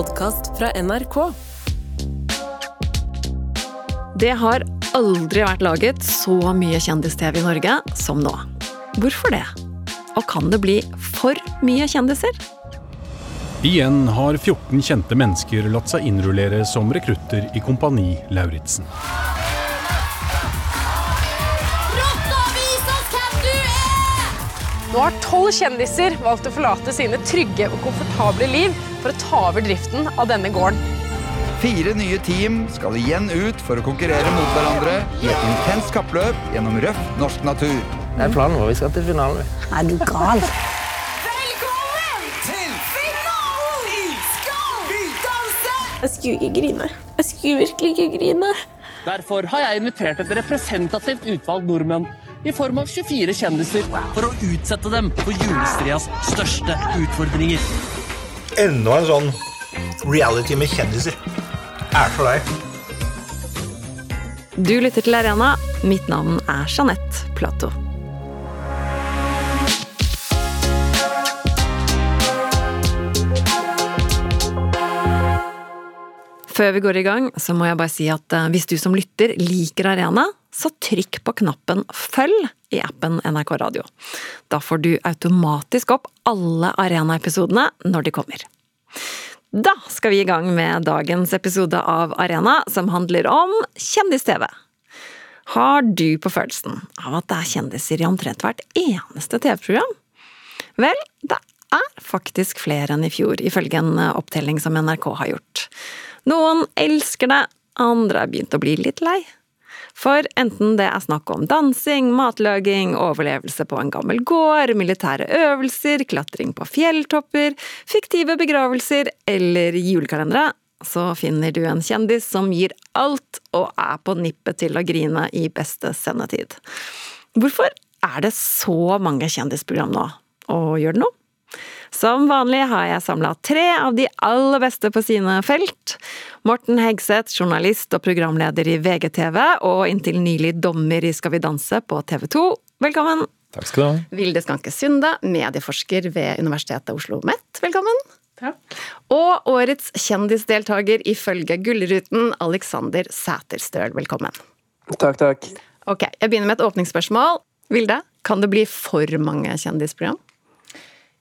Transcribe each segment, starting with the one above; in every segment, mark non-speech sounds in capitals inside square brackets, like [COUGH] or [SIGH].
podkast fra NRK. Det har aldri vært laget så mye kjendis-TV i Norge som nå. Hvorfor det? Og kan det bli for mye kjendiser? Igjen har 14 kjente mennesker latt seg innrullere som rekrutter i Kompani Lauritzen. Nå har tolv kjendiser valgt å forlate sine trygge og komfortable liv for å ta over driften av denne gården. Fire nye team skal igjen ut for å konkurrere mot hverandre i et intenst kappløp gjennom røff norsk natur. Det er planen vår. Vi skal til finalen. Er du gal? Velkommen til finalen i Skal vi danse! Jeg skulle ikke grine. Jeg skulle virkelig ikke grine. Derfor har jeg invitert et representativt utvalg nordmenn i form av 24 kjendiser for å utsette dem for julestrias største utfordringer. Enda en sånn reality med kjendiser. Er for deg. Du lytter til Arena. Mitt navn er Jeanette Platou. Før vi går i gang, så må jeg bare si at eh, hvis du som lytter liker Arena, så trykk på knappen følg i appen NRK Radio. Da får du automatisk opp alle Arena-episodene når de kommer. Da skal vi i gang med dagens episode av Arena, som handler om kjendis-TV. Har du på følelsen av at det er kjendiser i omtrent hvert eneste TV-program? Vel, det er faktisk flere enn i fjor, ifølge en opptelling som NRK har gjort. Noen elsker det, andre har begynt å bli litt lei. For enten det er snakk om dansing, matlaging, overlevelse på en gammel gård, militære øvelser, klatring på fjelltopper, fiktive begravelser eller julekalendere, så finner du en kjendis som gir alt og er på nippet til å grine i beste sendetid. Hvorfor er det så mange kjendisprogram nå, og gjør det noe? Som vanlig har jeg samla tre av de aller beste på sine felt. Morten Hegseth, journalist og programleder i VGTV, og inntil nylig dommer i Skal vi danse på TV 2. Velkommen! Takk skal du ha. Vilde Skanke Sunde, medieforsker ved Universitetet Oslo OsloMet. Velkommen! Takk. Og årets kjendisdeltaker ifølge Gullruten, Alexander Sæterstøl. Velkommen. Takk, takk. Ok, Jeg begynner med et åpningsspørsmål. Vilde, kan det bli for mange kjendisprogram?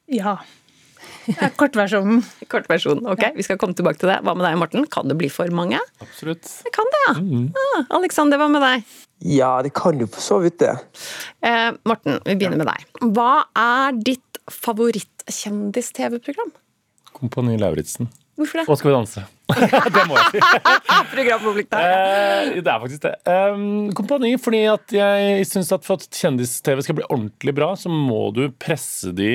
Ja. Kortversjonen. Kortversjonen, ok. Vi skal komme tilbake til det. Hva med deg, Morten? Kan det bli for mange? Absolutt. Det kan det, ja. Mm. Ah, Alexander, hva med deg? Ja, det kan jo for så vidt det. Eh, Morten, vi begynner med deg. Hva er ditt favorittkjendis-TV-program? Kompani Lauritzen. Hvorfor det? Og Skal vi danse. [LAUGHS] det må jeg si. [LAUGHS] Programpublikt der. Eh, det er faktisk det. Um, kompani fordi at jeg syns at for at kjendis-TV skal bli ordentlig bra, så må du presse de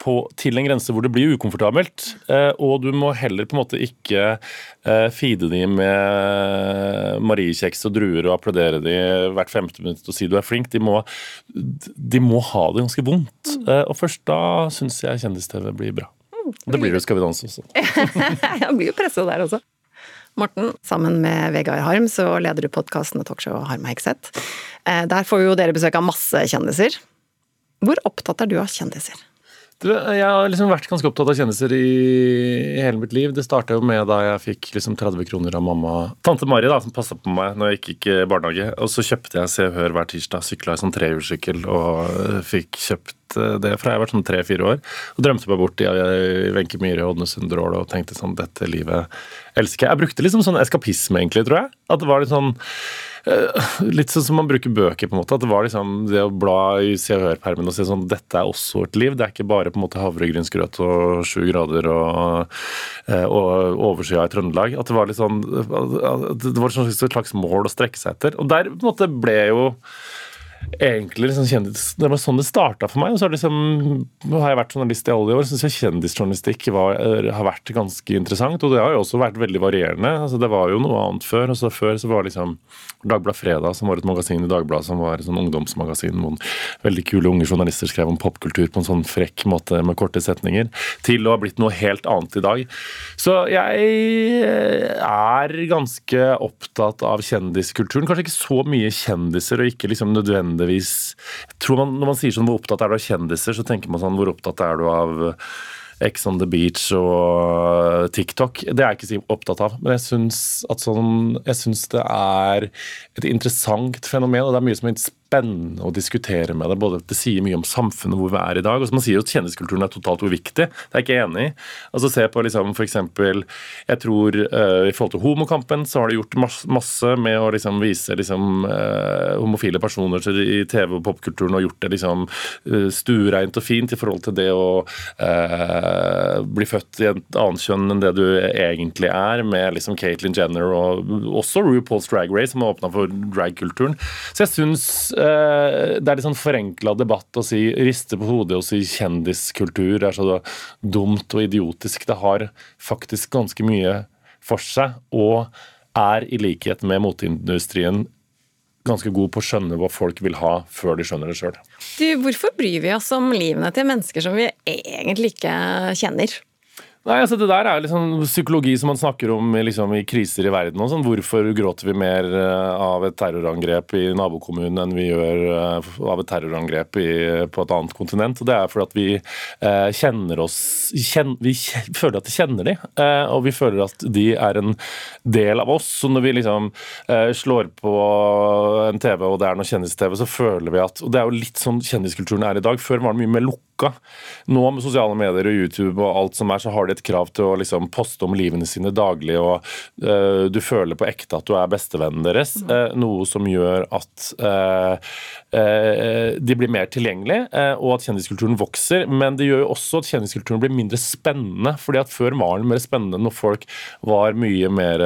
på, til en grense hvor det blir ukomfortabelt. Eh, og du må heller på en måte ikke eh, feede de med mariekjeks og druer og applaudere de hvert femte minutt og si du er flink. De må, de må ha det ganske vondt. Eh, og først da syns jeg kjendis-TV blir bra. Det blir det Skal vi danse også. [LAUGHS] Jeg blir jo pressa der også. Morten, sammen med Vegard Harm så leder du podkasten og talkshowet Harm Hegseth. Der får jo dere besøk av masse kjendiser. Hvor opptatt er du av kjendiser? Jeg har liksom vært ganske opptatt av kjendiser i, i hele mitt liv. Det starta med da jeg fikk liksom 30 kroner av mamma. Tante Mari, da, som passa på meg når jeg gikk i barnehage. Og så kjøpte jeg Se og Hør hver tirsdag. Sykla i sånn trehjulssykkel og øh, fikk kjøpt øh, det fra jeg var sånn tre-fire år. Og drømte meg bort i Wenche Myhre og Odne Sundrål og tenkte sånn Dette livet elsker jeg. Jeg brukte liksom sånn eskapisme, egentlig, tror jeg. At det var litt sånn Eh, litt sånn som man bruker bøker, på en måte. At det var liksom det å bla i Se og Hør-permen og se sånn Dette er også et liv. Det er ikke bare på en måte havregrynsgrøt og sju grader og, eh, og overskya i Trøndelag. At det var litt sånn Det var et slags mål å strekke seg etter. Og der på en måte ble jo egentlig liksom kjendis, Det var sånn det starta for meg. og så har, liksom, har jeg vært journalist i alle år. Syns jeg kjendisjournalistikk var, har vært ganske interessant. Og det har jo også vært veldig varierende. altså Det var jo noe annet før. og så Før så var liksom Dagbladet Fredag, som var et magasin i Dagbladet som var et sånn ungdomsmagasin hvor veldig kule unge journalister skrev om popkultur på en sånn frekk måte med korte setninger, til å ha blitt noe helt annet i dag. Så jeg er ganske opptatt av kjendiskulturen. Kanskje ikke så mye kjendiser, og ikke liksom nødvendigvis tror man, Når man sier sånn hvor opptatt er du av kjendiser, så tenker man sånn hvor opptatt er du av Ex on the Beach og TikTok. Det er jeg ikke så opptatt av. Men jeg syns, sånn, jeg syns det er et interessant fenomen, og det er mye som er spennende å diskutere med deg. Både Det sier mye om samfunnet hvor vi er i dag. og Man sier jo at kjendiskulturen er totalt uviktig. Det er jeg ikke enig i. Altså Se på liksom eksempel, Jeg tror uh, i forhold til homokampen så har de gjort masse, med å liksom vise liksom uh, homofile personer i TV og popkulturen og gjort det liksom uh, stuereint og fint i forhold til det å bli født i et annet kjønn enn det du egentlig er, med liksom Caitlyn Jenner og også RuPaul's Drag Race, som har åpna for dragkulturen. Så jeg syns det er litt sånn forenkla debatt å si riste på hodet og si kjendiskultur er så dumt og idiotisk. Det har faktisk ganske mye for seg, og er i likhet med moteindustrien ganske god på å skjønne hva folk vil ha, før de skjønner det sjøl. Hvorfor bryr vi oss om livene til mennesker som vi egentlig ikke kjenner? Nei, altså Det der er liksom psykologi som man snakker om liksom, i kriser i verden. og sånn. Hvorfor gråter vi mer eh, av et terrorangrep i nabokommunen enn vi gjør eh, av et terrorangrep i, på et annet kontinent? Og Det er fordi at vi eh, kjenner oss kjen, Vi føler at vi kjenner de, eh, og vi føler at de er en del av oss. Så når vi liksom eh, slår på en TV og det er noe kjendis-TV, så føler vi at Og det er jo litt sånn kjendiskulturen er i dag. Før var det mye mer lukka. Nå med sosiale medier og YouTube og alt som er, så har de et krav til å liksom poste om livene sine daglig, og uh, du føler på ekte at du er bestevennen deres. eh, noe som gjør at uh, de blir mer tilgjengelige, og at kjendiskulturen vokser. Men det gjør jo også at kjendiskulturen blir mindre spennende. fordi at før var den mer spennende når folk var mye mer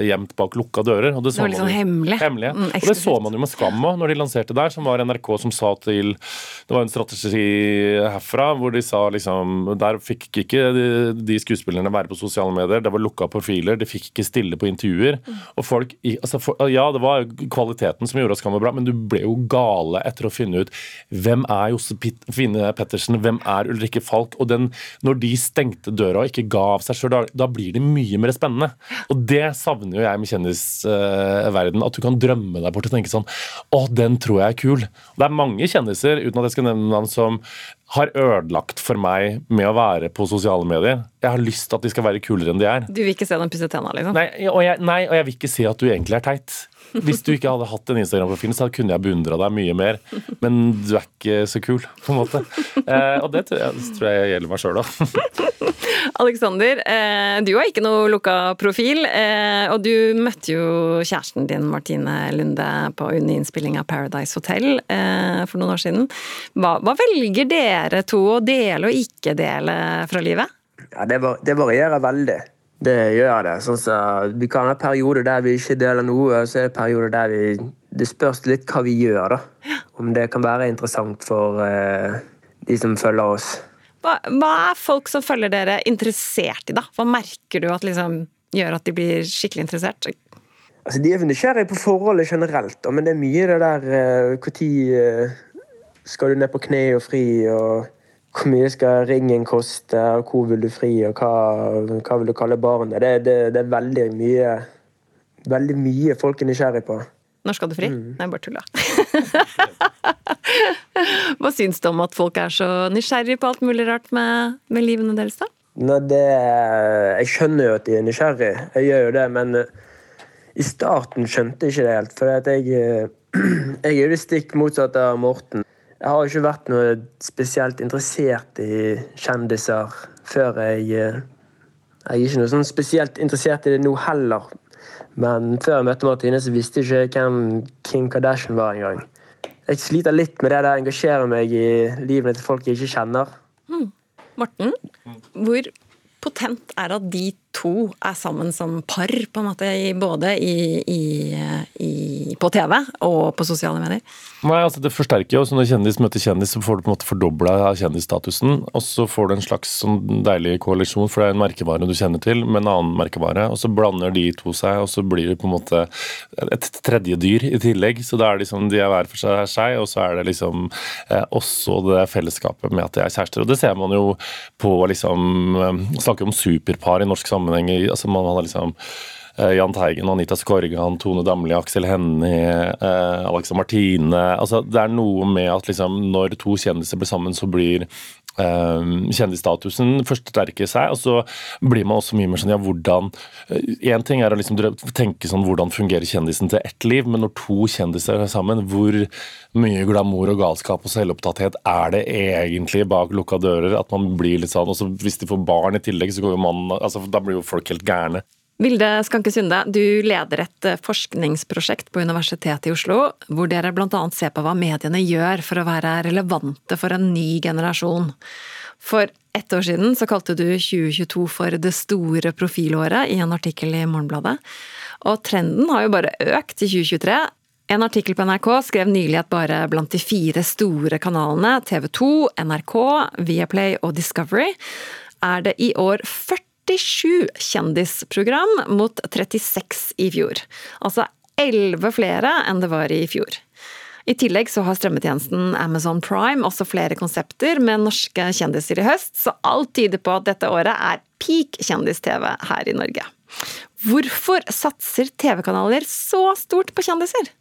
gjemt bak lukka dører. Og det, Det var litt man sånn hemmelig. hemmelig. Mm, og det så man jo med Skam òg, når de lanserte der, som var NRK som sa til Det var en strategi herfra hvor de sa liksom Der fikk ikke de, de skuespillerne være på sosiale medier, det var lukka profiler, de fikk ikke stille på intervjuer. Og folk altså for, Ja, det var kvaliteten som gjorde oss Skam bra, men du ble jo gale etter å finne ut hvem er Josefine Pettersen, hvem er Ulrikke Falk? Og den, når de stengte døra og ikke ga av seg sjøl, da, da blir det mye mer spennende. Og det savner jo jeg med kjendisverden. At du kan drømme deg bort og tenke sånn Å, den tror jeg er kul. Det er mange kjendiser, uten at jeg skal nevne navn, som har ødelagt for meg med å være på sosiale medier. Jeg har lyst til at de skal være kulere enn de er. Du vil ikke se dem pusse tenna, liksom? Nei og, jeg, nei, og jeg vil ikke se at du egentlig er teit. Hvis du ikke hadde hatt en Instagram-profil, så kunne jeg beundra deg mye mer. Men du er ikke så kul, på en måte. Eh, og det tror jeg, det tror jeg gjelder meg sjøl òg. Alexander, eh, du har ikke noe lukka profil, eh, og du møtte jo kjæresten din Martine Lunde på under innspilling av Paradise Hotel eh, for noen år siden. Hva, hva velger dere to å dele og ikke dele fra livet? Ja, det, var, det varierer veldig. Det gjør det. Sånn så, vi kan ha perioder der vi ikke deler noe, og så er det perioder der vi Det spørs litt hva vi gjør, da. Om det kan være interessant for eh, de som følger oss. Hva, hva er folk som følger dere interessert i, da? Hva merker du at liksom gjør at de blir skikkelig interessert? Altså, De er nysgjerrige på forholdet generelt, da, men det er mye det der Når skal du ned på kne og fri, og hvor mye skal ringen koste, og hvor vil du fri, og hva, hva vil du kalle barnet? Det, det, det er veldig mye Veldig mye folk er nysgjerrig på. Når skal du fri? Nei, bare tulla. [LAUGHS] Hva syns du om at folk er så nysgjerrige på alt mulig rart med, med livene deres, da? Nei, det, jeg skjønner jo at de er nysgjerrige, jeg gjør jo det, men i starten skjønte jeg ikke det helt. For jeg, [CLEARS THROAT] jeg er jo det stikk motsatte av Morten. Jeg har ikke vært noe spesielt interessert i kjendiser før jeg eh, Jeg er ikke noe sånn spesielt interessert i det nå heller. Men før jeg møtte Martine, så visste jeg ikke hvem Kim Kardashian var engang. Jeg sliter litt med det der å engasjere meg i livene til folk jeg ikke kjenner. Morten, hvor potent er det at de to er sammen som par, på en måte, både i, i, i, på TV og på sosiale medier? Nei, altså Det forsterker jo. så Når kjendis møter kjendis, så får du på en måte fordobla kjendisstatusen. Og så får du en slags sånn deilig koalisjon, for det er en merkevare du kjenner til, med en annen merkevare. Og så blander de to seg, og så blir det på en måte et tredje dyr i tillegg. Så da er liksom, de er hver for seg, seg og så er det liksom eh, også det fellesskapet med at de er kjærester. Og det ser man jo på liksom eh, Snakker om superpar i norsk sammenheng. I- altså Man hadde liksom eh, Jahn Teigen, Anita Skorgan, Tone Damli, Aksel Hennie, eh, Alexa Martine. Altså Det er noe med at liksom, når to kjendiser blir sammen, så blir kjendisstatusen forsterker seg, og så blir man også mye mer sånn ja, hvordan Én ting er å liksom tenke sånn hvordan fungerer kjendisen til ett liv, men når to kjendiser er sammen, hvor mye glamour og galskap og selvopptatthet er det egentlig bak lukka dører? At man blir litt sånn, og så Hvis de får barn i tillegg, så går jo mannen altså, da blir jo folk helt gærne. Vilde Skanke Sunde, du leder et eh, forskningsprosjekt på Universitetet i Oslo, hvor dere bl.a. ser på hva mediene gjør for å være relevante for en ny generasjon. For ett år siden så kalte du 2022 for det store profilåret i en artikkel i Morgenbladet. Og trenden har jo bare økt i 2023. En artikkel på NRK skrev nylig at bare blant de fire store kanalene, TV 2, NRK, Viaplay og Discovery, er det i år 47 kjendisprogram mot 36 i fjor. Altså 11 flere enn det var i fjor. I tillegg så har strømmetjenesten Amazon Prime også flere konsepter med norske kjendiser i høst, så alt tyder på at dette året er peak kjendis-TV her i Norge. Hvorfor satser TV-kanaler så stort på kjendiser?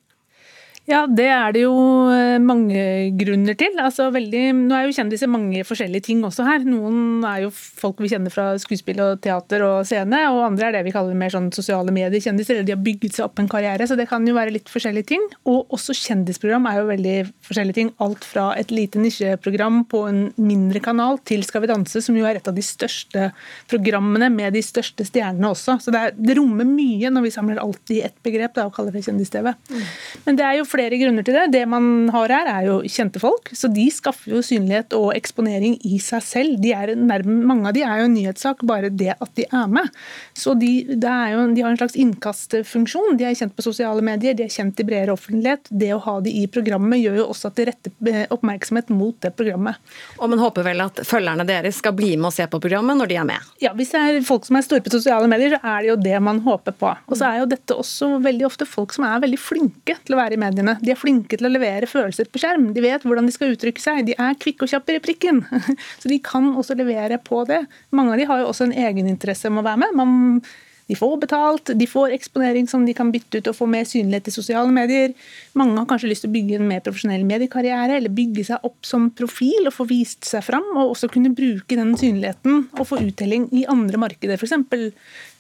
Ja, det er det jo eh, mange grunner til. Altså, veldig, nå er jo kjendiser mange forskjellige ting også her. Noen er jo folk vi kjenner fra skuespill og teater og scene, og andre er det vi kaller mer sånn sosiale medier-kjendiser, eller de har bygget seg opp en karriere. Så det kan jo være litt forskjellige ting. Og også kjendisprogram er jo veldig forskjellige ting. Alt fra et lite nisjeprogram på en mindre kanal til Skal vi danse, som jo er et av de største programmene med de største stjernene også. Så det, er, det rommer mye når vi samler alt i ett begrep da, og kaller det kjendis-TV. Mm. Men det er jo flere grunner til det. Det man har her, er jo kjente folk. Så de skaffer jo synlighet og eksponering i seg selv. De er nærme, mange av de er jo en nyhetssak, bare det at de er med. Så de, jo, de har en slags innkastfunksjon. De er kjent på sosiale medier, de er kjent i bredere offentlighet. Det å ha de i programmet gjør jo også at de retter eh, oppmerksomhet mot det programmet. Og man håper vel at følgerne deres skal bli med og se på programmet når de er med? Ja, hvis det er folk som er store på sosiale medier, så er det jo det man håper på. Og så er jo dette også veldig ofte folk som er veldig flinke til å være i mediene mediene. De er flinke til å levere følelser på skjerm. De vet hvordan de skal uttrykke seg. De er kvikke og kjappe i replikken. [LAUGHS] Så de kan også levere på det. Mange av de har jo også en egeninteresse om å være med. Man, de får betalt, de får eksponering som de kan bytte ut og få mer synlighet i sosiale medier. Mange har kanskje lyst til å bygge en mer profesjonell mediekarriere, eller bygge seg opp som profil og få vist seg fram, og også kunne bruke den synligheten og få uttelling i andre markeder. F.eks.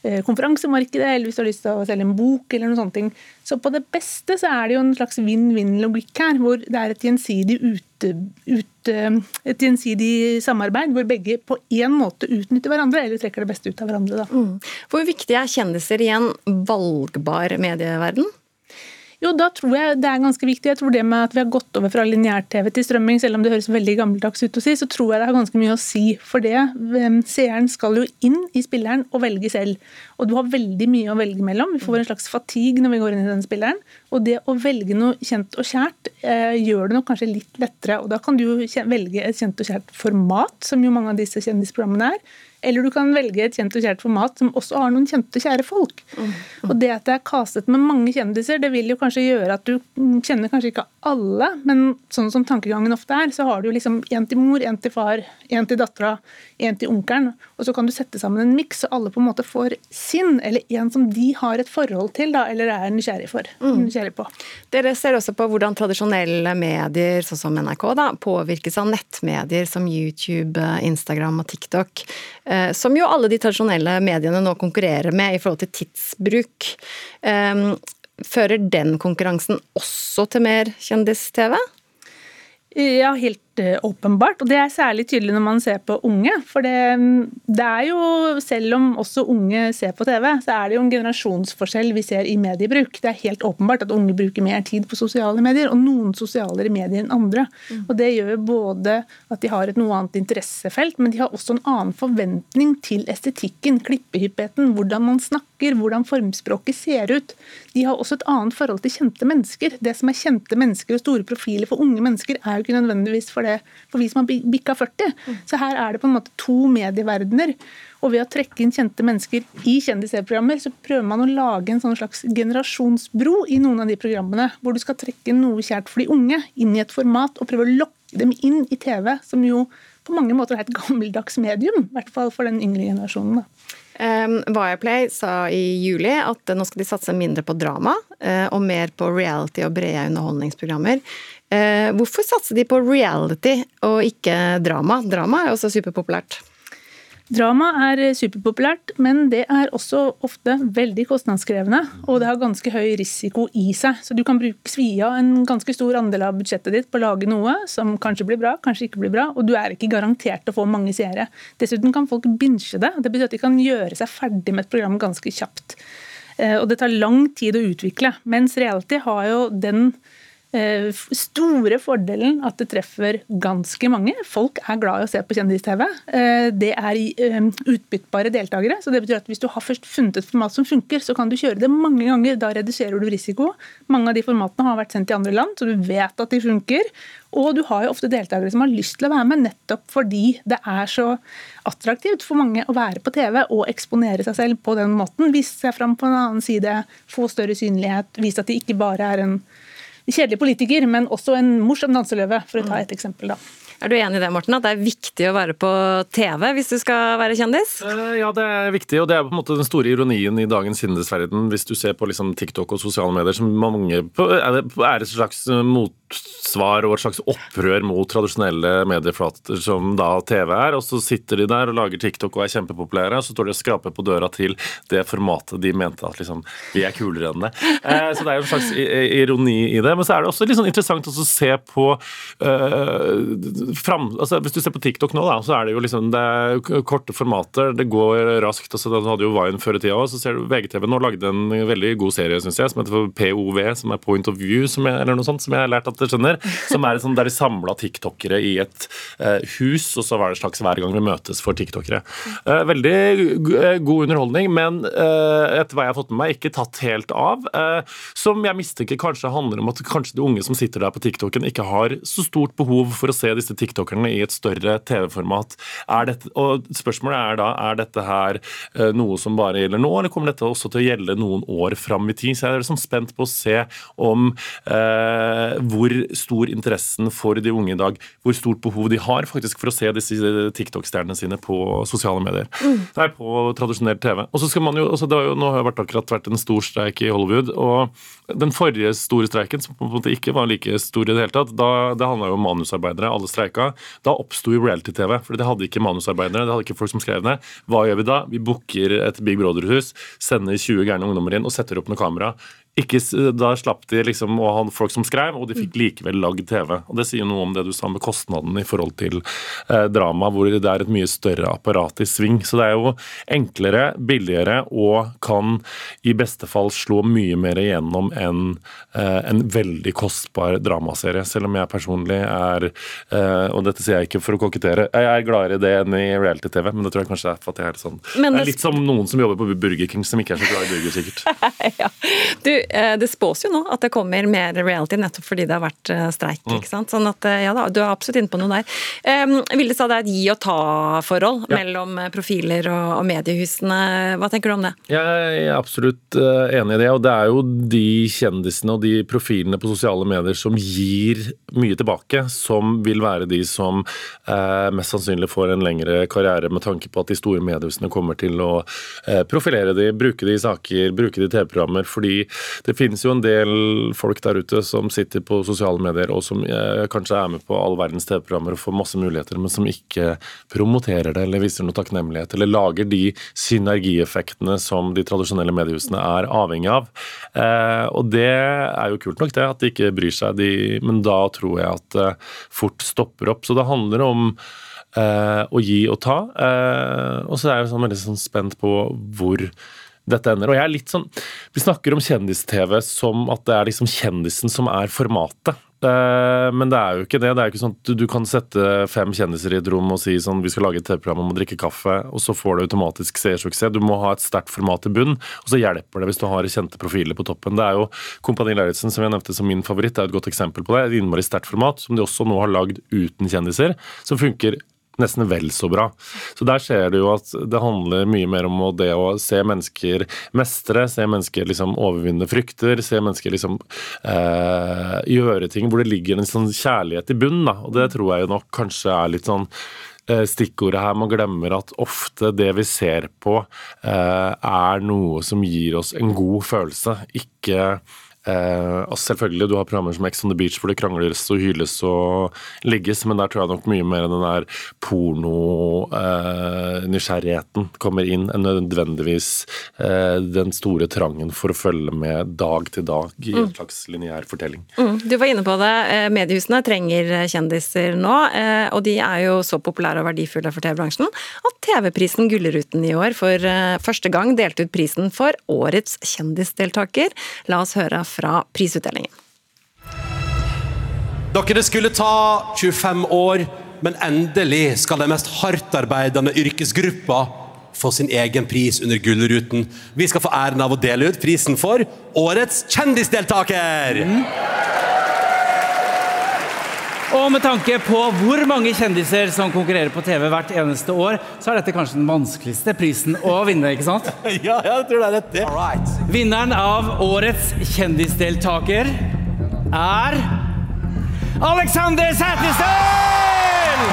Eh, konferansemarkedet, eller hvis du har lyst til å selge en bok. eller noen sånne ting. Så på det beste så er det jo en slags vinn-vinn-logikk her, hvor det er et gjensidig, ute, ute, et gjensidig samarbeid, hvor begge på én måte utnytter hverandre, eller trekker det beste ut av hverandre. Mm. Hvor viktig er kjendiser i en valgbar medieverden? Jo, da tror jeg det er ganske viktig. Jeg tror det med at vi har gått over fra lineær-TV til strømming, selv om det høres veldig gammeldags ut å si, så tror jeg det har ganske mye å si. For det, seeren skal jo inn i spilleren og velge selv. Og du har veldig mye å velge mellom. Vi får en slags fatigue når vi går inn i den spilleren. Og det å velge noe kjent og kjært eh, gjør det nok kanskje litt lettere. Og da kan du velge et kjent og kjært format, som jo mange av disse kjendisprogrammene er. Eller du kan velge et kjent og kjært format som også har noen kjente, kjære folk. Mm. Og det at det er kastet med mange kjendiser, det vil jo kanskje gjøre at du kjenner kanskje ikke alle, men sånn som tankegangen ofte er, så har du jo liksom én til mor, én til far, én til dattera, én til onkelen. Og så kan du sette sammen en miks, så alle på en måte får sin, eller en som de har et forhold til, da, eller er nysgjerrig, for, mm. nysgjerrig på. Dere ser også på hvordan tradisjonelle medier, sånn som NRK, da, påvirkes av nettmedier som YouTube, Instagram og TikTok. Eh, som jo alle de tradisjonelle mediene nå konkurrerer med i forhold til tidsbruk. Eh, fører den konkurransen også til mer kjendis-TV? Ja, helt Eh, åpenbart. Og det er særlig tydelig når man ser på unge. For det, det, er jo, selv om også unge ser på TV, så er det jo en generasjonsforskjell vi ser i mediebruk. Det er helt åpenbart at unge bruker mer tid på sosiale medier, og noen sosialere medier enn andre. Mm. Og det gjør jo både at de har et noe annet interessefelt, men de har også en annen forventning til estetikken, klippehyppigheten, hvordan man snakker, hvordan formspråket ser ut. De har også et annet forhold til kjente mennesker. Det som er kjente mennesker og store profiler for unge mennesker, er jo ikke nødvendigvis for det for vi som har bikka 40. Så her er det på en måte to medieverdener. Og ved å trekke inn kjente mennesker i kjendis-TV-programmer, så prøver man å lage en sånn slags generasjonsbro i noen av de programmene, hvor du skal trekke noe kjært for de unge inn i et format og prøve å lokke dem inn i TV, som jo på mange måter er et [LAUGHS] gammeldags medium, i hvert fall for den yngre generasjonen. da. Viaplay sa i juli at nå skal de satse mindre på drama uh, og mer på reality og brede underholdningsprogrammer. Eh, hvorfor satser de på reality og ikke drama? Drama er også superpopulært. Drama er superpopulært, men det er også ofte veldig kostnadskrevende. Og det har ganske høy risiko i seg. Så du kan bruke svi en ganske stor andel av budsjettet ditt på å lage noe som kanskje blir bra, kanskje ikke blir bra, og du er ikke garantert å få mange seere. Dessuten kan folk binche det. Det betyr at de kan gjøre seg ferdig med et program ganske kjapt. Eh, Og det tar lang tid å utvikle. Mens reality har jo den store fordelen at det treffer ganske mange. Folk er glad i å se på kjendis-TV. Eh, Det er eh, utbyttbare deltakere. så det betyr at Hvis du har først funnet et format som funker, så kan du kjøre det mange ganger. Da reduserer du risiko. Mange av de formatene har vært sendt til andre land, så du vet at de funker. Og du har jo ofte deltakere som har lyst til å være med, nettopp fordi det er så attraktivt for mange å være på TV og eksponere seg selv på den måten. Vise seg fram på en annen side, få større synlighet, vise at de ikke bare er en kjedelig politiker, men også en morsom danseløve, for å ta et eksempel. da. Er du enig i det, Morten, at det er viktig å være på TV hvis du skal være kjendis? Eh, Ja, det er viktig, og det er på en måte den store ironien i dagens kjendisverden. Hvis du ser på liksom TikTok og sosiale medier, som mange er det- er et slags motsvar og et slags opprør mot tradisjonelle medieflater som da TV er. Og så sitter de der og lager TikTok og er kjempepopulære, og så står de og skraper på døra til det formatet de mente at liksom, vi er kulere enn det. Eh, Så det er jo en slags ironi i det. Men så er det også litt sånn interessant å se på eh, fram, altså Hvis du ser på TikTok nå, da, så er det jo liksom det er korte formater. Det går raskt. altså Den hadde jo Vine før i tida òg. Så ser du VGTV nå lagde en veldig god serie, synes jeg, som heter POV, som er Point of View, som jeg, eller noe sånt, som jeg har lært at dere skjønner. Som er sånn, der de samla tiktokere i et eh, hus, og så var det slags hver gang vi møtes for tiktokere. Eh, veldig eh, god underholdning, men eh, etter hva jeg har fått med meg, ikke tatt helt av. eh, som jeg mistenker kanskje handler om at kanskje de unge som sitter der på TikToken, ikke har så stort behov for å se disse tiktokerne i et større TV-format. Og spørsmålet er da er dette her eh, noe som bare gjelder nå, eller kommer dette også til å gjelde noen år fram i tid? Så jeg er liksom spent på å se om eh, hvor stor interessen for de unge i dag, hvor stort behov de har faktisk for å se disse TikTok-stjernene sine på sosiale medier. Nei, på tradisjonell TV. Og så skal man jo, altså det har jo, Nå har det vært akkurat vært en stor streik i Hollywood. og Den forrige store streiken, som på en måte ikke var like stor i det hele tatt, da, det handla jo om manusarbeidere. Alle streika. Da oppsto jo reality-TV. For det hadde ikke manusarbeidere, det hadde ikke folk som skrev ned. Hva gjør vi da? Vi booker et Big Brother-hus, sender 20 gærne ungdommer inn og setter opp noe kamera. Ikke, da slapp de liksom å ha folk som skrev, og de fikk likevel lagd TV. Og Det sier noe om det du sa med kostnaden i forhold til eh, drama, hvor det er et mye større apparat i sving. Så det er jo enklere, billigere og kan i beste fall slå mye mer igjennom enn eh, en veldig kostbar dramaserie. Selv om jeg personlig er, eh, og dette sier jeg ikke for å kokettere, jeg er gladere i det enn i reality-TV, men det tror jeg kanskje er for at jeg er sånn Det er litt som noen som jobber på Burger King, som ikke er så glad i burger, sikkert. [LAUGHS] ja. Du, det spås jo nå at det kommer mer reality nettopp fordi det har vært eh, streik. Mm. ikke sant? Sånn at, eh, ja da, Du er absolutt inne på noe der. Um, Vilde sa det er et gi og ta-forhold Ja. mellom eh, profiler og, og mediehusene. Hva tenker du om det? Jeg er absolutt eh, enig i det, og det er jo de kjendisene og de profilene på sosiale medier som gir mye tilbake, som vil være de som eh, mest sannsynlig får en lengre karriere, med tanke på at de store mediehusene kommer til å eh, profilere de, bruke de i saker, bruke de i TV-programmer, fordi det finnes jo en del folk der ute som sitter på sosiale medier og som eh, kanskje er med på all verdens TV-programmer og får masse muligheter, men som ikke promoterer det eller viser noe takknemlighet, eller lager de synergieffektene som de tradisjonelle mediehusene er avhengig av. Eh, og det er jo kult nok, det, at de ikke bryr seg, de, men da tror jeg at det fort stopper opp. Så det handler om eh, å gi og ta. Eh, og så er jeg sånn veldig sånn spent på hvor dette ender. Og jeg er litt sånn Vi snakker om kjendis-TV som at det er liksom kjendisen som er formatet. Eh, Men det er jo ikke det. Det er jo ikke sånn at du, kan sette fem kjendiser i et rom og si sånn vi skal lage et TV-program om å drikke kaffe, og så får du automatisk seersuksess. Du må ha et sterkt format i bunn, og så hjelper det hvis du har kjente profiler på toppen. Det er jo Kompani Lauritzen, som jeg nevnte som min favoritt, det er et godt eksempel på det. Et innmari sterkt format, som de også nå har lagd uten kjendiser, som funker nesten vel så bra. Så der ser du jo at det handler mye mer om det å se mennesker mestre, se mennesker liksom overvinne frykter, se mennesker liksom eh, gjøre ting hvor det ligger en sånn kjærlighet i bunnen. Da. Og det tror jeg jo nok kanskje er litt sånn eh, Stikkordet her, man glemmer at ofte det vi ser på, eh, er noe som gir oss en god følelse, ikke Eh, og selvfølgelig, du har programmer som Ex on the Beach hvor det krangles og hyles og ligges, men der tror jeg nok mye mer den der porno-nysgjerrigheten kommer inn enn nødvendigvis eh, den store trangen for å følge med dag til dag i en Mm. slags lineær fortelling. Mm, du var inne på det. Eh, Mediehusene trenger kjendiser nå, eh, og de er jo så populære og verdifulle for TV-bransjen at TV-prisen Gullruten i år for eh, første gang delte ut prisen for årets kjendisdeltaker. La oss høre fra prisutdelingen. Dere, det skulle ta 25 år, men endelig skal den mest hardtarbeidende yrkesgruppa få sin egen pris under Gullruten. Vi skal få æren av å dele ut prisen for Årets kjendisdeltaker! Og med tanke på hvor mange kjendiser som konkurrerer på TV hvert eneste år, så er dette kanskje den vanskeligste prisen å vinne, ikke sant? [LAUGHS] ja, jeg tror det er rett. Vinneren av årets kjendisdeltaker er Alexander Sæterstøl!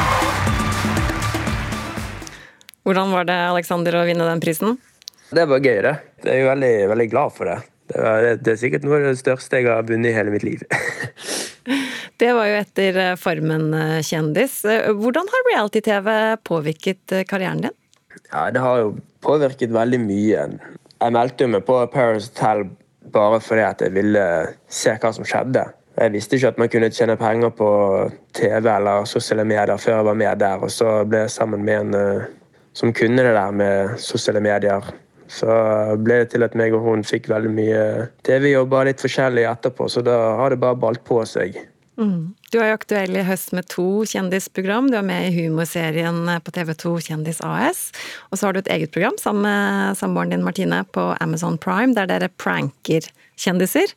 Hvordan var det, Alexander, å vinne den prisen? Det var gøyere. Jeg er veldig, veldig glad for det. Det, var, det er sikkert noe av det største jeg har vunnet i hele mitt liv. [LAUGHS] Det var jo etter Farmen Formen eh, kjendis. Eh, Hvordan har reality-TV påvirket eh, karrieren din? Ja, det har jo påvirket veldig mye. Jeg meldte meg på Paris Hotel bare fordi at jeg ville se hva som skjedde. Jeg visste ikke at man kunne tjene penger på TV eller sosiale medier før jeg var med der, og så ble jeg sammen med en eh, som kunne det der med sosiale medier. Så ble det til at meg og hun fikk veldig mye TV-jobber, litt forskjellig etterpå, så da har det bare balt på seg. Mm. Du er jo aktuell i høst med to kjendisprogram. Du er med i humorserien på TV2 Kjendis AS. Og så har du et eget program sammen med samboeren din Martine på Amazon Prime, der dere pranker kjendiser.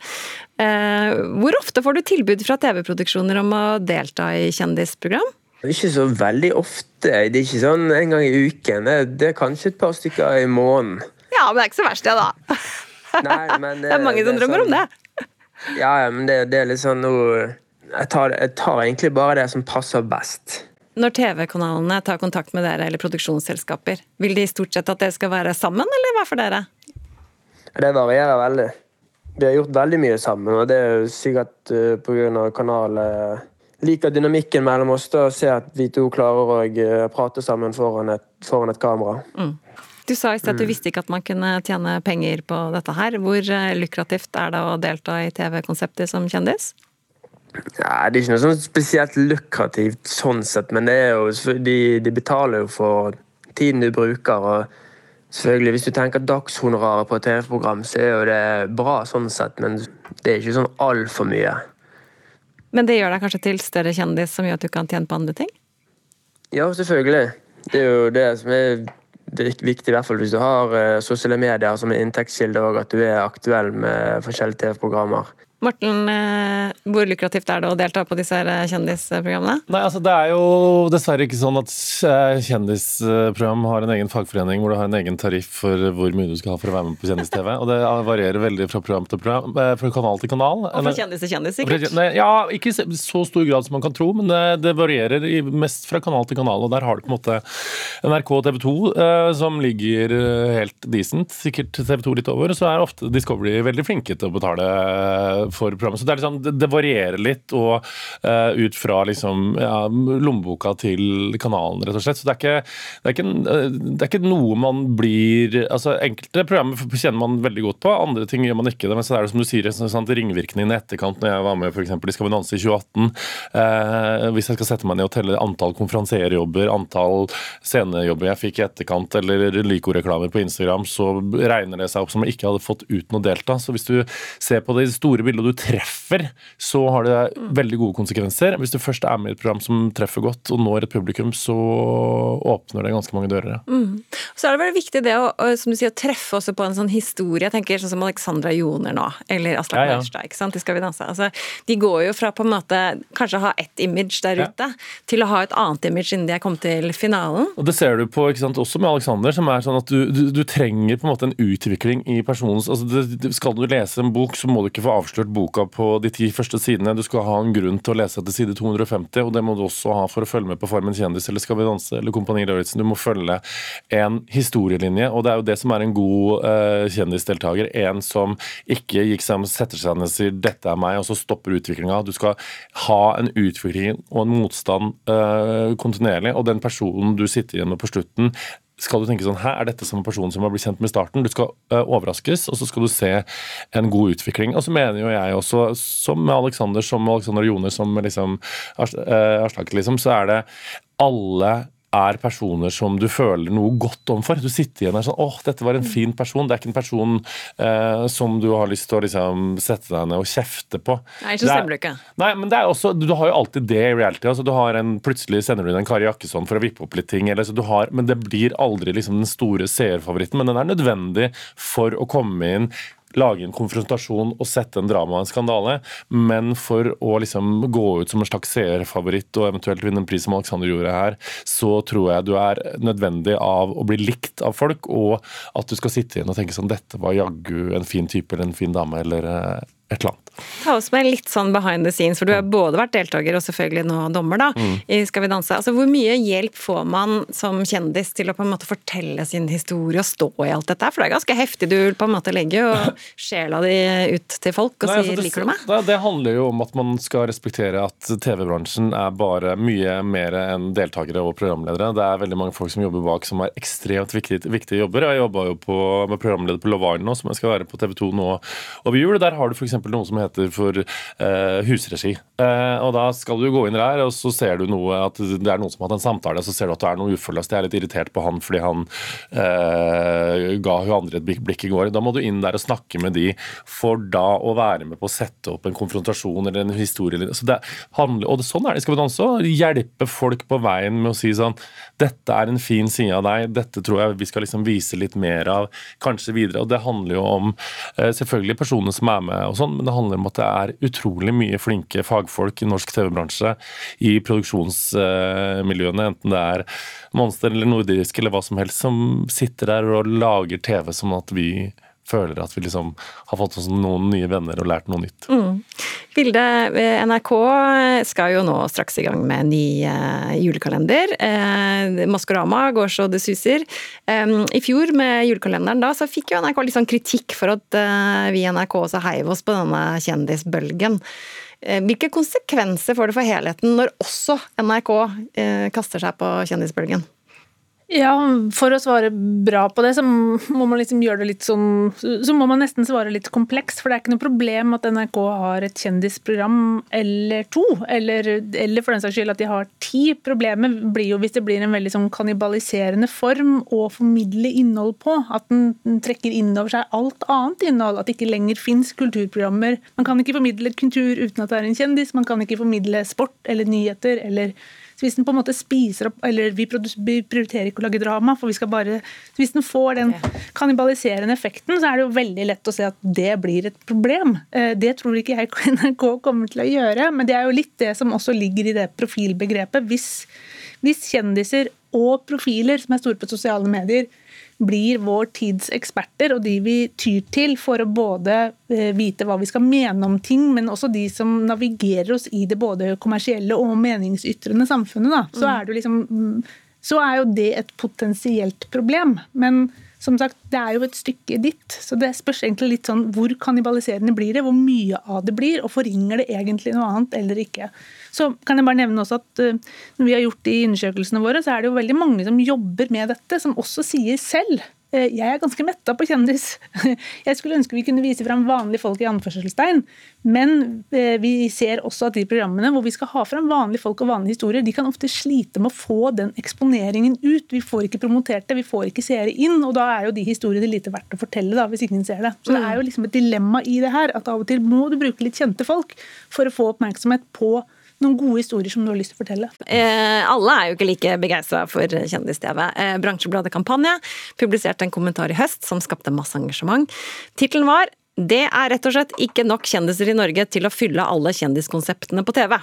Eh, hvor ofte får du tilbud fra TV-produksjoner om å delta i kjendisprogram? Ikke så veldig ofte. Det er ikke sånn en gang i uken. Det, er kanskje et par stykker i måneden. Ja, men det er ikke så verst, det, da. [LAUGHS] Nei, men Det er mange som drømmer sånn, om det. Ja, ja, men det, det er litt sånn noe jeg tar, jeg tar egentlig bare det som passer best. Når TV-kanalene tar kontakt med dere eller produksjonsselskaper, vil de stort sett at dere skal være sammen, eller hva for dere? Det varierer veldig. Vi har gjort veldig mye sammen, og det er jo sikkert uh, pga. kanalen liker dynamikken mellom oss og ser at vi to klarer å prate sammen foran et, foran et kamera. Mm. Du sa i sted at du Mm. visste ikke at man kunne tjene penger på dette her. Hvor eh, lukrativt er det å delta i TV-konseptet som kjendis? Ja, det er ikke noe sånn spesielt lukrativt sånn sett, men det er jo, de, de betaler jo for tiden du bruker. og selvfølgelig Hvis du tenker dagshonoraret på et TV-program, så er jo det bra sånn sett, men det er ikke sånn altfor mye. Men det gjør deg kanskje til større kjendis, som gjør at du kan tjene på andre ting? Ja, selvfølgelig. Det er jo det som er vik- viktig, i hvert fall hvis du har eh, sosiale medier som en inntektskilde, og at du er aktuell med forskjellige TV-programmer. Morten, eh, hvor lukrativt er det å delta på disse her eh, kjendisprogrammene? Nei, altså Det er jo dessverre ikke sånn at eh, kjendisprogram har en egen fagforening hvor du har en egen tariff for hvor mye du skal ha for å være med på kjendis-TV. Og det varierer veldig fra program til program, fra kanal til kanal. Og fra kjendis til kjendis, sikkert? Nei, Ja, ikke i så stor grad som man kan tro, men det, det varierer mest fra kanal til kanal. Og der har du på en måte NRK og TV 2 eh, som ligger helt decent, sikkert TV 2 litt over. Så er ofte Discovery veldig flinke til å betale for programmet. Så det, liksom, det, varierer litt og uh, ut fra liksom, ja, lommeboka til kanalen, rett og slett. Så det er ikke, det er ikke, eh, det er ikke noe man blir altså Enkelte programmer kjenner man veldig godt på, andre ting gjør man ikke. det, Men så er det som du sier, sånn, ringvirkningene i etterkant. Når jeg var med for eksempel, i Skal vi danse i 2018, uh, hvis jeg skal sette meg ned og telle antall konferansierjobber, antall scenejobber jeg fikk i etterkant, eller Lyco-reklamer på Instagram, så regner det seg opp som jeg ikke hadde fått uten å delta. Så hvis du ser på det store bildet og du treffer, så har det veldig gode konsekvenser. Hvis du først er med i et program som treffer godt og når et publikum, så åpner det ganske mange dører. ja. Mm. Så er det veldig viktig det å, som du sier, å treffe også på en sånn historie. Jeg tenker sånn som Alexandra Joner nå, eller Aslak Ja, ja. Maurstad. ikke sant? De skal vi danse. Altså, de går jo fra på en måte kanskje å ha ett image der Ja. ute, til å ha et annet image innen de er kommet til finalen. Og Det ser du på ikke sant, også med Alexander, som er sånn at du, du, du trenger på en måte en utvikling i personens altså det, Skal du lese en bok, så må du ikke få avslørt boka på de ti første sidene. Du skal ha en grunn til å lese etter side 250, og det må du også ha for å følge med på Farmen kjendis eller Skal vi danse eller Kompani Lauritzen. Du må følge en historielinje, og det er jo det som er en god uh, kjendisdeltaker. En som ikke gikk seg, setter seg ned og sier 'dette er meg', og så stopper utviklinga. Du skal ha en utvikling og en motstand uh, kontinuerlig, og den personen du sitter igjen med på slutten, skal du tenke sånn, Hæ, er dette som en person som har blitt kjent med starten? Du skal uh, overraskes, og så skal du se en god utvikling. Og så mener jo jeg også, som med Alexander, som med Alexander Joner, som liksom øh, Aslak, liksom, så er det alle er personer som du føler noe godt om for. Du sitter igjen der sånn åh, dette var en fin person. Det er ikke en person eh, som du har lyst til å liksom sette deg ned og kjefte på. Nei, så Det er- stemmer du ikke. Nei, men det er også, du har jo alltid det i reality. altså du har en, Plutselig sender du inn en Kari Jakkesson for å vippe opp litt ting. Eller, så du har, men det blir aldri liksom den store seerfavoritten. Men den er nødvendig for å komme inn lage en konfrontasjon og sette en drama og en skandale, men for å liksom gå ut som en slags seerfavoritt og eventuelt vinne en pris som Alexander gjorde her, så tror jeg du er nødvendig av å bli likt av folk, og at du skal sitte igjen og tenke sånn dette var jaggu en fin type eller en fin dame eller eh, et eller annet. Ta oss med litt sånn behind the scenes, for du har både vært deltaker og selvfølgelig nå dommer da, Mm. i Skal vi danse. Altså, hvor mye hjelp får man som kjendis til å på en måte fortelle sin historie og stå i alt dette? For det er ganske heftig. Du på en måte legger jo [LAUGHS] sjela di ut til folk og Nei, altså, sier det, 'liker du meg'? Det, det handler jo om at man skal respektere at TV-bransjen er bare mye mer enn deltakere og programledere. Det er veldig mange folk som jobber bak som er ekstremt viktige, viktige jobber. Jeg jobba jo på, med programleder på Love Island nå, som jeg skal være på TV 2 nå over jul. Der har du f.eks. noen som heter for eh, husregi. Eh, og da skal du gå inn der, og så ser du noe at det er noen som har hatt en samtale, så ser du at det er noe uforløst. Jeg er litt irritert på han fordi han eh, ga hun andre et blikk, i går. Da må du inn der og snakke med de, for da å være med på å sette opp en konfrontasjon eller en historie. Så det handler, og det, sånn er det Skal vi danse. Hjelpe folk på veien med å si sånn Dette er en fin side av deg, dette tror jeg vi skal liksom vise litt mer av, kanskje videre. Og det handler jo om selvfølgelig personene som er med, og sånn, men det handler om at det er utrolig mye flinke fagfolk i norsk TV-bransje i produksjonsmiljøene, enten det er Monster eller Nordisk eller hva som helst, som sitter der og lager TV sånn at vi føler at vi liksom har fått oss noen nye venner og lært noe nytt. Mm. Vilde, NRK skal jo nå straks i gang med en ny eh, julekalender. Eh, Maskorama går så det suser. I fjor med julekalenderen da, så fikk jo NRK litt sånn kritikk for at eh, vi i NRK også heiv oss på denne kjendisbølgen. Hvilke konsekvenser får det for helheten når også NRK kaster seg på kjendisbølgen? Ja, for å svare bra på det, så må man liksom gjøre det litt sånn Så må man nesten svare litt komplekst, for det er ikke noe problem at NRK har et kjendisprogram eller to, eller, eller for den saks skyld at de har ti. Problemet blir jo hvis det blir en veldig sånn kannibaliserende form å formidle innhold på. At den trekker inn over seg alt annet innhold. At det ikke lenger fins kulturprogrammer. Man kan ikke formidle kultur uten at det er en kjendis. Man kan ikke formidle sport eller nyheter eller så hvis den på en måte spiser opp Eller vi prioriterer ikke å lage drama, for vi skal bare så Hvis den får den kannibaliserende effekten, så er det jo veldig lett å se at det blir et problem. Eh, Det tror ikke jeg [LAUGHS] NRK kommer til å gjøre, men det er jo litt det som også ligger i det profilbegrepet. Hvis, hvis kjendiser og profiler som er store på sosiale medier, blir vår tids eksperter, og de vi tyr til for å både eh, vite hva vi skal mene om ting, men også de som navigerer oss i det både kommersielle og meningsytrende samfunnet, da, så, er det liksom, mm, så er jo det et potensielt problem. Men som sagt, det er jo et stykke ditt, så det spørs egentlig litt sånn hvor kannibaliserende blir det, hvor mye av det blir, og forringer det egentlig noe annet eller ikke. Så kan jeg bare nevne også at eh, når vi har gjort de undersøkelsene våre, så er det jo veldig mange som jobber med dette, som også sier selv jeg er ganske metta på kjendis. [LAUGHS] Jeg skulle ønske vi kunne vise fram vanlige folk i anførselstegn, men eh, vi ser også at de programmene hvor vi skal ha fram vanlige folk og vanlige historier, de kan ofte slite med å få den eksponeringen ut. Vi får ikke promotert det, vi får ikke seere inn, og da er jo de historiene lite verdt å fortelle da, hvis ingen ser det. Så det er jo liksom et dilemma i det her, at av og til må du bruke litt kjente folk for å få oppmerksomhet på noen gode historier som du har lyst til å fortelle. Eh, alle er jo ikke like begeistra for kjendis-TV. Eh, Bransjebladet Kampanje publiserte en kommentar i høst som skapte masse engasjement. Tittelen var det er rett og slett ikke nok kjendiser i Norge til å fylle alle kjendiskonseptene på TV.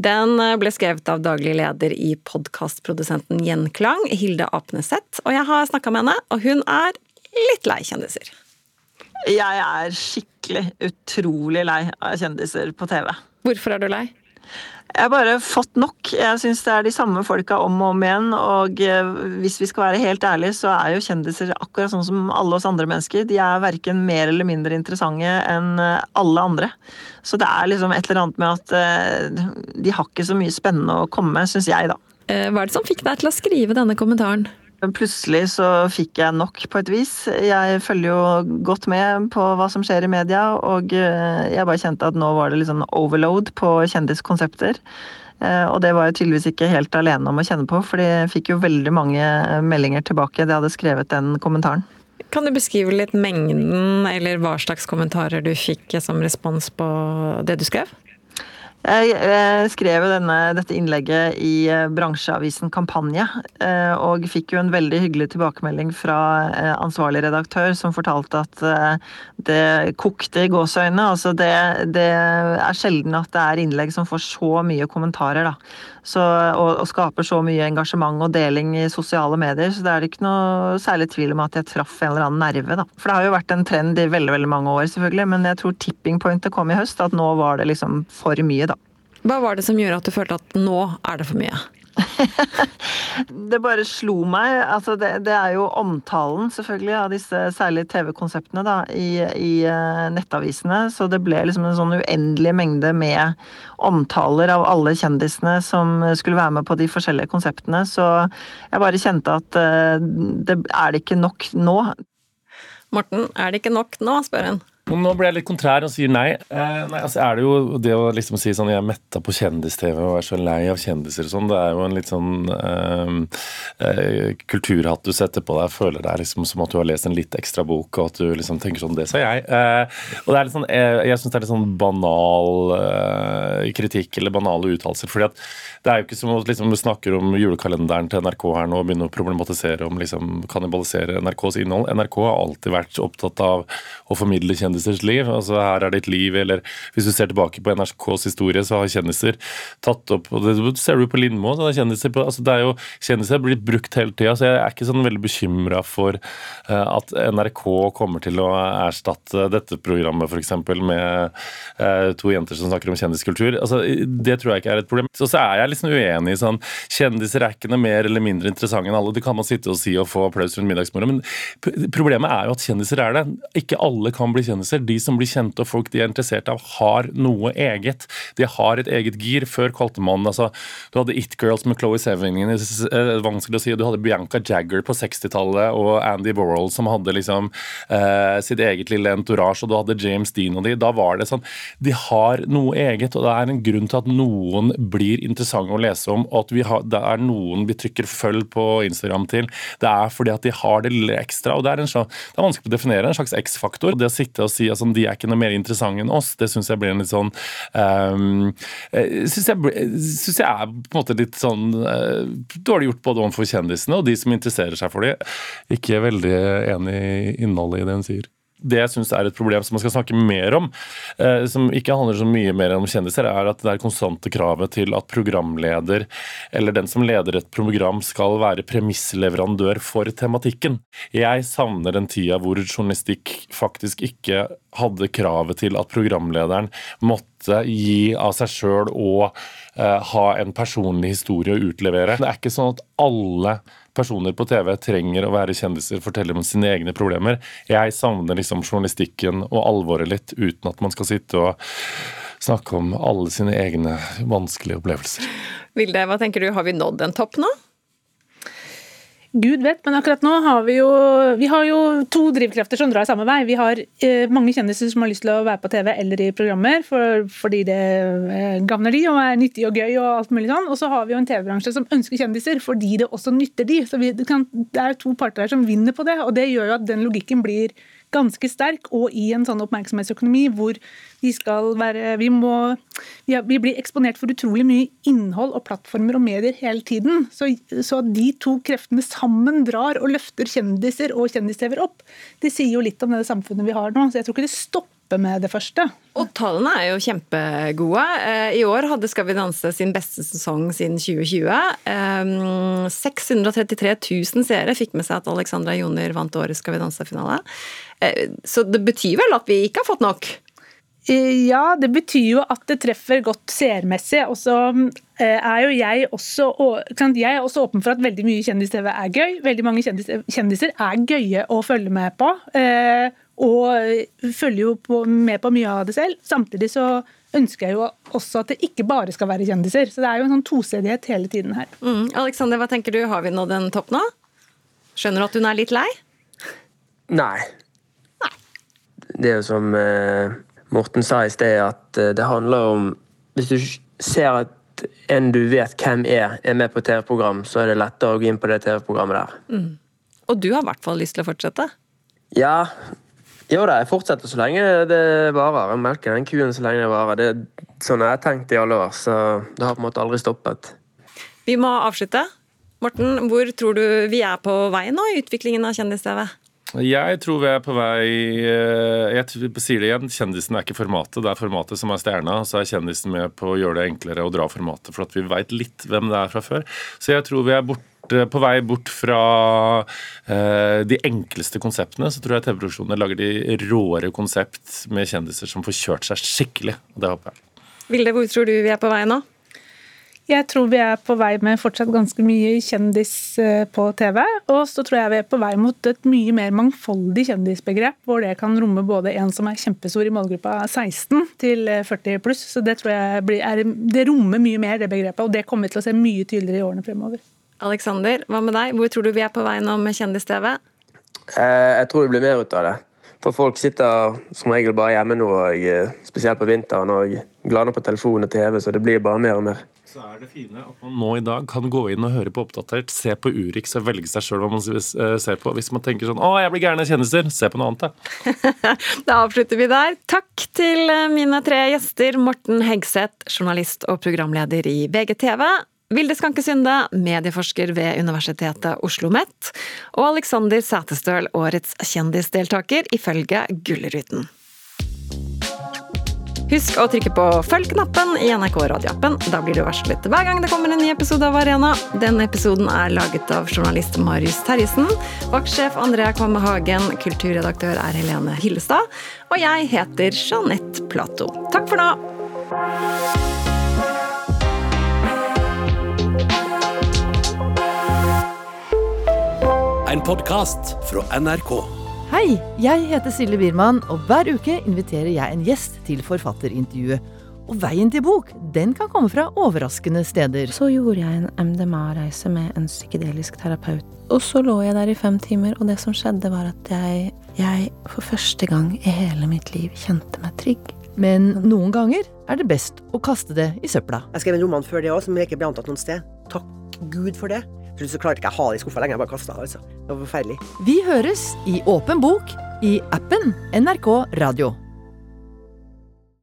Den eh, ble skrevet av daglig leder i podkastprodusenten Gjenklang, Hilde Apneseth, og jeg har snakka med henne, og hun er litt lei kjendiser. Jeg er skikkelig utrolig lei av kjendiser på TV. Hvorfor er du lei? Jeg har bare fått nok. Jeg syns det er de samme folka om og om igjen. Og eh, hvis vi skal være helt ærlige, så er jo kjendiser akkurat sånn som alle oss andre mennesker. De er verken mer eller mindre interessante enn eh, alle andre. Så det er liksom et eller annet med at eh, de har ikke så mye spennende å komme med, syns jeg, da. Hva er det som fikk deg til å skrive denne kommentaren? Plutselig så fikk jeg nok på et vis. Jeg følger jo godt med på hva som skjer i media, og eh, jeg bare kjente at nå var det sånn overload på kjendiskonsepter. Eh, Og det var jeg tydeligvis ikke helt alene om å kjenne på, for jeg fikk jo veldig mange meldinger tilbake da jeg hadde skrevet den kommentaren. Kan du beskrive litt mengden, eller hva slags kommentarer du fikk som respons på det du skrev? Jeg eh, skrev denne, dette innlegget i eh, bransjeavisen Kampanje, eh, og fikk jo en veldig hyggelig tilbakemelding fra ansvarlig redaktør, som fortalte at det kokte i gåseøynene. Altså det, det er sjelden at det er innlegg som får så mye kommentarer, da. Så, og, og skaper så mye engasjement og deling i sosiale medier, så det er ikke noe særlig tvil om at jeg traff en eller annen nerve, da. For det har jo vært en trend i veldig, veldig mange år, selvfølgelig, men jeg tror tipping pointet kom i høst, at nå var det liksom for mye, da. Hva var det som gjorde at du følte at nå er det for mye? [LAUGHS] Det bare slo meg. Altså det, det er jo omtalen selvfølgelig av disse særlig TV-konseptene da, i, i eh, nettavisene. Så det ble liksom en sånn uendelig mengde med omtaler av alle kjendisene som skulle være med på de forskjellige konseptene. Så jeg bare kjente at eh, det er det ikke nok nå. Morten, er det ikke nok nå, spør hun. Nå ble jeg litt kontrær og sier nei. Eh, nei altså er det jo det å liksom si sånn jeg er metta på kjendis-TV og er så lei av kjendiser og sånn, det er jo en litt sånn eh, eh, kulturhatt du setter på deg. Føler det er liksom som at du har lest en litt ekstra bok, og at du liksom tenker sånn Det sa jeg. Eh, og det er litt sånn, Jeg, jeg syns det er litt sånn banal eh, kritikk eller banale uttalelser. fordi at det er jo ikke som å liksom, du snakker om julekalenderen til NRK her nå og begynner å problematisere om liksom kannibalisere NRKs innhold. NRK har alltid vært opptatt av å formidle kjendisers liv. altså Her er ditt liv, eller hvis du ser tilbake på NRKs historie, så har kjendiser tatt opp og Det ser du på Lindmo. Så er kjendiser på, altså det er jo, Kjendiser blir brukt hele tida, så jeg er ikke sånn veldig bekymra for eh, at NRK kommer til å erstatte dette programmet f.eks. med eh, to jenter som snakker om kjendiskultur. altså Det tror jeg ikke er et problem. Så, så er jeg liksom uenig i sånn Kjendiser er ikke noe mer eller mindre interessante enn alle. Det kan man sitte og si og få applaus rundt middagsbordet, men problemet er jo at kjendiser er det. Ikke alle kan bli kjendiser. De som blir kjente og folk de er interessert av, har noe eget. De har et eget gir. Før kalte man altså, Du hadde It Girls med Chloé Sevigny, eh, vanskelig å si. Du hadde Bianca Jagger på 60-tallet og Andy Warhol som hadde liksom eh, sitt eget lille entourage, og du hadde James Dean og de. Da var det sånn De har noe eget, og det er en grunn til at noen blir interessante å lese om, og at har, det er noen vi trykker følg på Instagram til. Det er fordi at de har det lille ekstra. og Det er, en slags, det er vanskelig å definere, en slags X-faktor. Det å sitte og si at sånn, de er ikke noe mer interessante enn oss, det syns jeg blir en litt sånn um, Syns jeg, synes jeg er på en måte litt sånn uh, dårlig gjort både overfor kjendisene og de som interesserer seg for dem. Ikke veldig enig i innholdet i det hun sier. Det jeg syns er et problem som man skal snakke mer om, eh, som ikke handler så mye mer om kjendiser, er at det er konstante kravet til at programleder eller den som leder et program skal være premissleverandør for tematikken. Jeg savner den tida hvor journalistikk faktisk ikke hadde kravet til at programlederen måtte gi av seg sjøl og eh, ha en personlig historie å utlevere. Det er ikke sånn at alle personer på TV trenger å være kjendiser, fortelle om sine egne problemer. Jeg savner liksom journalistikken og alvoret litt, uten at man skal sitte og snakke om alle sine egne vanskelige opplevelser. Vilde, hva tenker du, har vi nådd en topp nå? Gud vet, men akkurat nå har vi jo Vi har jo to drivkrefter som drar samme vei. Vi har eh, mange kjendiser som har lyst til å være på TV eller i programmer for, fordi det eh, gagner de og er nyttig og gøy og alt mulig sånn. Og så har vi jo en TV-bransje som ønsker kjendiser fordi det også nytter de. Så vi, det, kan, det er to parter her som vinner på det, og det gjør jo at den logikken blir ganske sterk, og i en sånn oppmerksomhetsøkonomi hvor vi skal være Vi må vi, blir eksponert for utrolig mye innhold og plattformer og medier hele tiden. Så, så at de to kreftene sammen drar og løfter kjendiser og kjendis-TV-er opp, det sier jo litt om det samfunnet vi har nå. Så jeg tror ikke det stopper med det første. Og tallene er jo kjempegode. Eh, I år hadde Skal vi danse sin beste sesong siden 2020. Eh, 633 000 seere fikk med seg at Alexandra Joner vant årets Skal vi danse-finale. Eh, Så det betyr vel at vi ikke har fått nok? Eh, Ja, det betyr jo at det treffer godt seermessig. Og så er jo jeg også, jeg er også åpen for at veldig mye kjendis-TV er gøy. Veldig mange kjendiser er gøye å følge med på. Og følger jo på, med på mye av det selv. Samtidig så ønsker jeg jo også at det ikke bare skal være kjendiser. Så det er jo en sånn tosedighet hele tiden her. Mm. Alexander, hva tenker du? Har vi nådd en topp nå? Skjønner du at hun er litt lei? Nei. Det er jo som eh, Morten sa i sted, at eh, det handler om Hvis du ser at en du vet hvem er, er med på TV-program, så er det lettere å gå inn på det TV-programmet der. Mm. Og du har i hvert fall lyst til å fortsette? Ja, jo da, jeg fortsetter så lenge det varer. Jeg melker den kuen så lenge det varer. Det er sånn jeg har tenkt i alle år, så det har på en måte aldri stoppet. Vi må avslutte. Morten, hvor tror du vi er på vei nå i utviklingen av kjendis-TV? Jeg tror vi er på vei eh, Jeg sier det igjen, kjendisen er ikke formatet, det er formatet som er stjerna. Så er kjendisen med på å gjøre det enklere å dra formatet, for at vi veit litt hvem det er fra før. Så jeg tror vi er borte, på vei bort fra eh, de enkleste konseptene. Så tror jeg TV-produksjonene lager de råere konsept med kjendiser som får kjørt seg skikkelig. Og det håper jeg. Vilde, hvor tror du vi er på vei nå? Jeg tror vi er på vei med fortsatt ganske mye kjendis eh, på TV. Og så tror jeg vi er på vei mot et mye mer mangfoldig kjendisbegrep, hvor det kan romme både en som er kjempestor i målgruppa 16 til eh, 40 pluss. Så det tror jeg blir, er, det rommer mye mer, det begrepet. Og det kommer vi til å se mye tydeligere i årene fremover. Alexander, hva med deg? Hvor tror du vi er på vei nå med kjendis-TV? Eh, Jeg tror det blir mer ut av det. For folk sitter som regel bare hjemme nå, og eh, spesielt på vinteren, og glaner på telefon og TV, så det blir bare mer og mer. Så er det fine at man nå i dag kan gå inn og høre på Oppdatert, se på Urix og velge seg sjøl hva man eh, ser på. Hvis man tenker sånn 'Å, jeg blir gæren av kjendiser', se på noe annet, da. [LAUGHS] Da avslutter vi der. Takk til eh, mine tre gjester. Morten Hegseth, journalist og programleder i VGTV. Vilde Skanke Sunde, medieforsker ved Universitetet Oslo OsloMet. Og Alexander Sætestøl, årets kjendisdeltaker, ifølge Gullruten. Husk å trykke på følg-knappen i NRK radioappen. Da blir du varslet hver gang det kommer en ny episode av Arena. Denne episoden er laget av journalist Marius Terjesen. Vaktsjef Andrea Kvamme Hagen. Kulturredaktør er Helene Hillestad. Og jeg heter Jeanette Plato. Takk for nå! En podkast fra NRK. Hei, jeg heter Silje Biermann, og hver uke inviterer jeg en gjest til forfatterintervjuet. Og veien til bok, den kan komme fra overraskende steder. Så gjorde jeg en MDMA-reise med en psykedelisk terapeut. Og så lå jeg der i fem timer, og det som skjedde var at jeg, jeg for første gang i hele mitt liv kjente meg trygg. Men noen ganger er det best å kaste det i søpla. Jeg skrev en roman før det òg, som ikke ble antatt noen sted. Takk Gud for det. Slutt så klarte ikke jeg ha det i skuffa lenger, jeg bare kasta det. altså. Det var forferdelig. Vi høres i Åpen bok i appen NRK Radio.